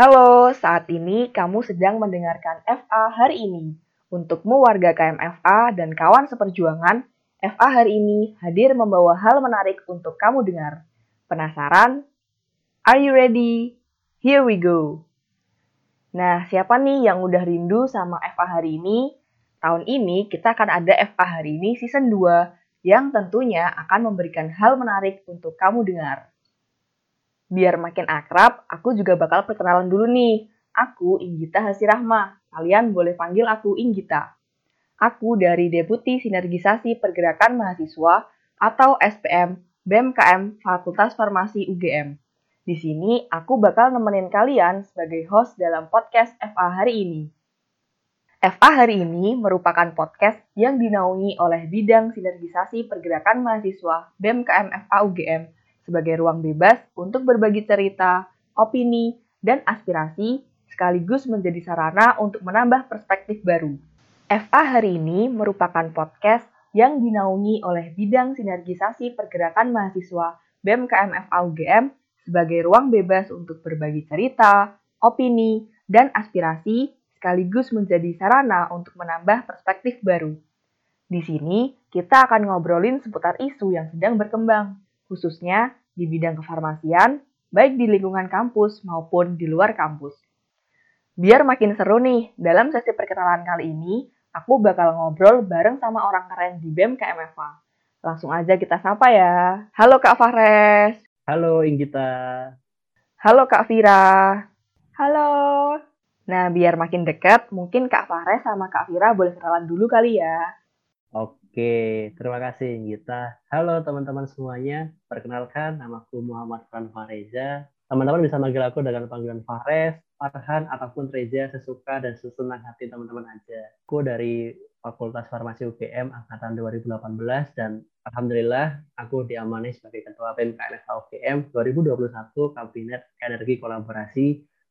Halo, saat ini kamu sedang mendengarkan FA hari ini. Untukmu warga KMFA dan kawan seperjuangan, FA hari ini hadir membawa hal menarik untuk kamu dengar. Penasaran? Are you ready? Here we go. Nah, siapa nih yang udah rindu sama FA hari ini? Tahun ini kita akan ada FA hari ini season 2 yang tentunya akan memberikan hal menarik untuk kamu dengar. Biar makin akrab, aku juga bakal perkenalan dulu nih. Aku Inggita Hasirahma. Kalian boleh panggil aku Inggita. Aku dari Deputi Sinergisasi Pergerakan Mahasiswa atau SPM BMKM Fakultas Farmasi UGM. Di sini aku bakal nemenin kalian sebagai host dalam podcast FA hari ini. FA hari ini merupakan podcast yang dinaungi oleh Bidang Sinergisasi Pergerakan Mahasiswa BMKM FA UGM sebagai ruang bebas untuk berbagi cerita, opini, dan aspirasi, sekaligus menjadi sarana untuk menambah perspektif baru. FA hari ini merupakan podcast yang dinaungi oleh Bidang Sinergisasi Pergerakan Mahasiswa BMKM FA UGM sebagai ruang bebas untuk berbagi cerita, opini, dan aspirasi, sekaligus menjadi sarana untuk menambah perspektif baru. Di sini, kita akan ngobrolin seputar isu yang sedang berkembang, khususnya di bidang kefarmasian, baik di lingkungan kampus maupun di luar kampus. Biar makin seru nih, dalam sesi perkenalan kali ini, aku bakal ngobrol bareng sama orang keren di BEM KMFA. Langsung aja kita sapa ya. Halo Kak Fares. Halo Inggita. Halo Kak Vira. Halo. Nah, biar makin dekat, mungkin Kak Fares sama Kak Vira boleh kenalan dulu kali ya. Oke, terima kasih Gita. Halo teman-teman semuanya, perkenalkan namaku Muhammad Fran Fareza. Teman-teman bisa manggil aku dengan panggilan Fares, Farhan, ataupun Reza sesuka dan sesenang hati teman-teman aja. Aku dari Fakultas Farmasi UGM angkatan 2018 dan Alhamdulillah aku diamani sebagai Ketua BEM KNFA UGM 2021 Kabinet Energi Kolaborasi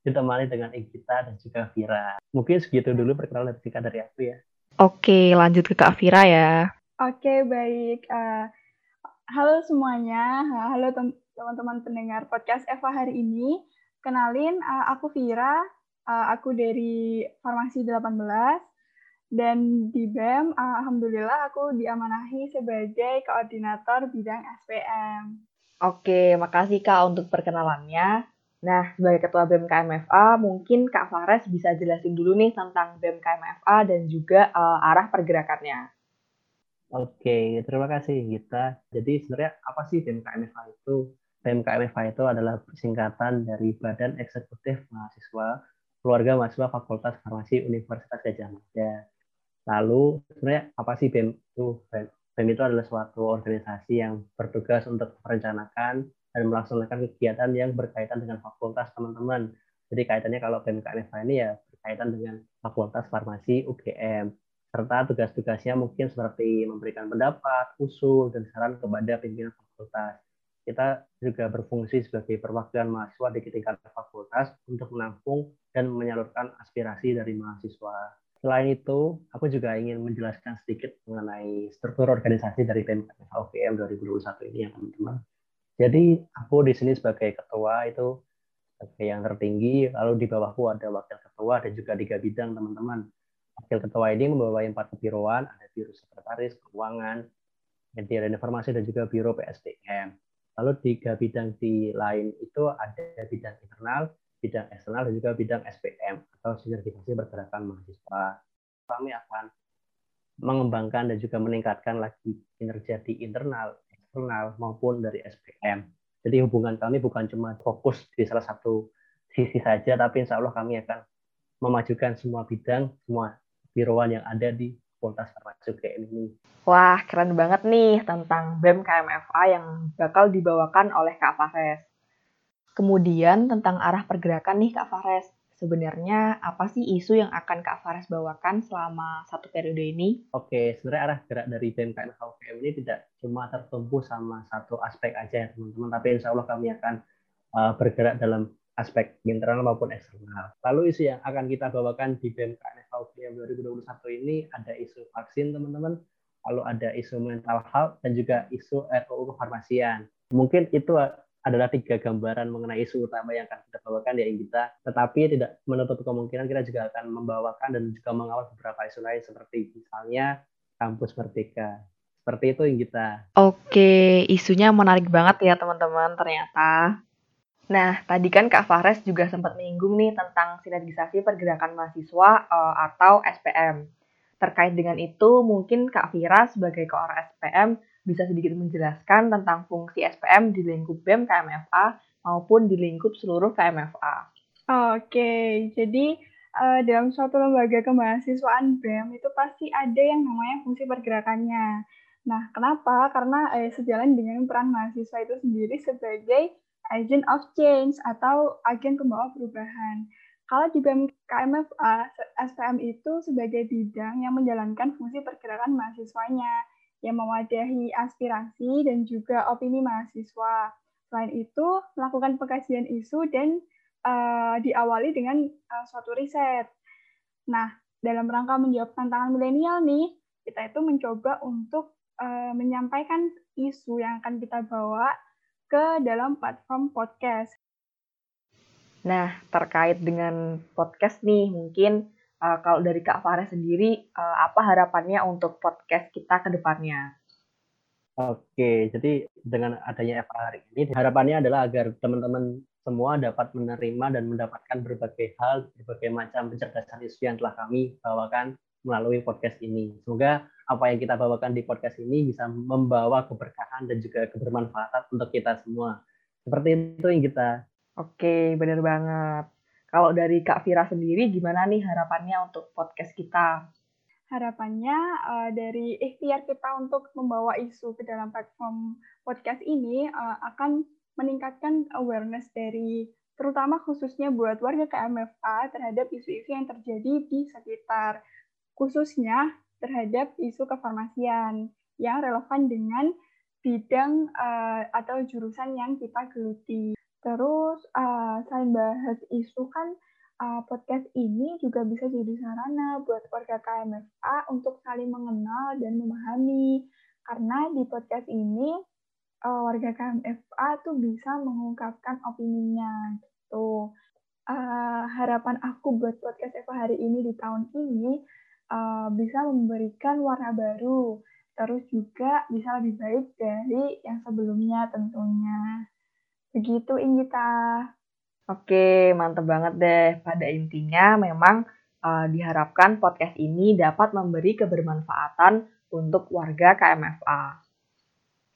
ditemani dengan Igita dan juga Vira. Mungkin segitu dulu perkenalan dari aku ya. Oke, lanjut ke Kak Vira ya. Oke, baik. Uh, halo semuanya. Halo teman-teman pendengar podcast Eva hari ini. Kenalin, uh, aku Vira. Uh, aku dari Farmasi 18. Dan di BEM, uh, Alhamdulillah aku diamanahi sebagai koordinator bidang SPM. Oke, makasih Kak untuk perkenalannya. Nah, sebagai Ketua BEM KMFA, mungkin Kak Fares bisa jelasin dulu nih tentang BEM KMFA dan juga uh, arah pergerakannya. Oke, terima kasih Gita. Jadi sebenarnya apa sih BEM KMFA itu? BEM KMFA itu adalah singkatan dari Badan Eksekutif Mahasiswa Keluarga Mahasiswa Fakultas Farmasi Universitas Gajah Mada. Lalu sebenarnya apa sih BEM itu? BEM itu adalah suatu organisasi yang bertugas untuk merencanakan, dan melaksanakan kegiatan yang berkaitan dengan fakultas teman-teman. Jadi kaitannya kalau BMKNFA ini ya berkaitan dengan Fakultas Farmasi UGM serta tugas-tugasnya mungkin seperti memberikan pendapat, usul, dan saran kepada pimpinan fakultas. Kita juga berfungsi sebagai perwakilan mahasiswa di tingkat fakultas untuk menampung dan menyalurkan aspirasi dari mahasiswa. Selain itu, aku juga ingin menjelaskan sedikit mengenai struktur organisasi dari PMK UGM 2021 ini ya teman-teman. Jadi aku di sini sebagai ketua itu sebagai yang tertinggi, lalu di bawahku ada wakil ketua dan juga tiga bidang teman-teman. Wakil ketua ini membawa empat kebiroan, ada biro sekretaris, keuangan, media dan informasi dan juga biro PSDM. Lalu tiga bidang di lain itu ada bidang internal, bidang eksternal dan juga bidang SPM atau sinergisasi pergerakan mahasiswa. Kami akan mengembangkan dan juga meningkatkan lagi kinerja di internal, eksternal maupun dari SPM. Jadi hubungan kami bukan cuma fokus di salah satu sisi saja, tapi insya Allah kami akan memajukan semua bidang, semua biroan yang ada di Fakultas Farmasi UGM ini. Wah, keren banget nih tentang BEM KMFA yang bakal dibawakan oleh Kak Fares. Kemudian tentang arah pergerakan nih Kak Fares sebenarnya apa sih isu yang akan Kak Fares bawakan selama satu periode ini? Oke, sebenarnya arah gerak dari BMKN HUKM ini tidak cuma tertumpu sama satu aspek aja ya teman-teman, tapi insya Allah kami akan uh, bergerak dalam aspek internal maupun eksternal. Lalu isu yang akan kita bawakan di BMKN HUKM 2021 ini ada isu vaksin teman-teman, lalu ada isu mental health dan juga isu RUU kefarmasian. Mungkin itu adalah tiga gambaran mengenai isu utama yang akan kita bawakan di kita. Tetapi tidak menutup kemungkinan kita juga akan membawakan dan juga mengawal beberapa isu lain seperti misalnya kampus merdeka. Seperti itu yang kita. Oke, isunya menarik banget ya teman-teman ternyata. Nah, tadi kan Kak Fares juga sempat menyinggung nih tentang sinergisasi pergerakan mahasiswa uh, atau SPM. Terkait dengan itu, mungkin Kak Vira sebagai koor SPM bisa sedikit menjelaskan tentang fungsi SPM di lingkup BEM KMFA maupun di lingkup seluruh KMFA. Oke, jadi uh, dalam suatu lembaga kemahasiswaan BEM itu pasti ada yang namanya fungsi pergerakannya. Nah, kenapa? Karena eh, sejalan dengan peran mahasiswa itu sendiri sebagai agent of change atau agen pembawa perubahan. Kalau di BEM KMFA, SPM itu sebagai bidang yang menjalankan fungsi pergerakan mahasiswanya yang mewadahi aspirasi dan juga opini mahasiswa. Selain itu, melakukan pengkajian isu dan uh, diawali dengan uh, suatu riset. Nah, dalam rangka menjawab tantangan milenial nih, kita itu mencoba untuk uh, menyampaikan isu yang akan kita bawa ke dalam platform podcast. Nah, terkait dengan podcast nih, mungkin uh, kalau dari Kak Farah sendiri, uh, apa harapannya untuk podcast kita ke depannya? Oke, jadi dengan adanya FA hari ini, harapannya adalah agar teman-teman semua dapat menerima dan mendapatkan berbagai hal, berbagai macam pencerdasan isu yang telah kami bawakan melalui podcast ini. Semoga apa yang kita bawakan di podcast ini bisa membawa keberkahan dan juga kebermanfaatan untuk kita semua. Seperti itu yang kita. Oke, benar banget. Kalau dari Kak Vira sendiri, gimana nih harapannya untuk podcast kita? Harapannya uh, dari ikhtiar kita untuk membawa isu ke dalam platform podcast ini uh, akan meningkatkan awareness dari terutama khususnya buat warga KMFA terhadap isu-isu yang terjadi di sekitar, khususnya terhadap isu kefarmasian yang relevan dengan bidang uh, atau jurusan yang kita geluti. Terus uh, selain bahas isu kan uh, podcast ini juga bisa jadi sarana buat warga KMFA untuk saling mengenal dan memahami. Karena di podcast ini uh, warga KMFA tuh bisa mengungkapkan opininya gitu. Uh, harapan aku buat podcast Eva hari ini di tahun ini uh, bisa memberikan warna baru, terus juga bisa lebih baik dari yang sebelumnya tentunya. Begitu Ingita. Oke, mantep banget deh. Pada intinya memang uh, diharapkan podcast ini dapat memberi kebermanfaatan untuk warga KMFA.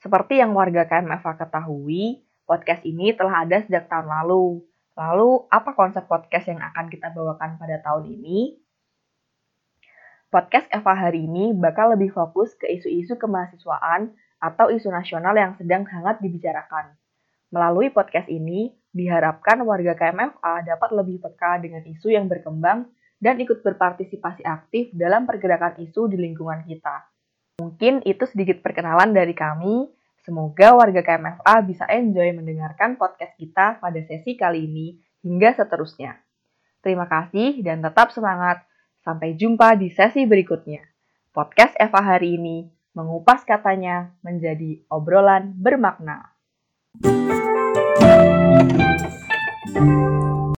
Seperti yang warga KMFA ketahui, podcast ini telah ada sejak tahun lalu. Lalu, apa konsep podcast yang akan kita bawakan pada tahun ini? Podcast Eva hari ini bakal lebih fokus ke isu-isu kemahasiswaan atau isu nasional yang sedang hangat dibicarakan. Melalui podcast ini, diharapkan warga KMFA dapat lebih peka dengan isu yang berkembang dan ikut berpartisipasi aktif dalam pergerakan isu di lingkungan kita. Mungkin itu sedikit perkenalan dari kami. Semoga warga KMFA bisa enjoy mendengarkan podcast kita pada sesi kali ini hingga seterusnya. Terima kasih dan tetap semangat. Sampai jumpa di sesi berikutnya. Podcast Eva hari ini mengupas katanya menjadi obrolan bermakna. thank you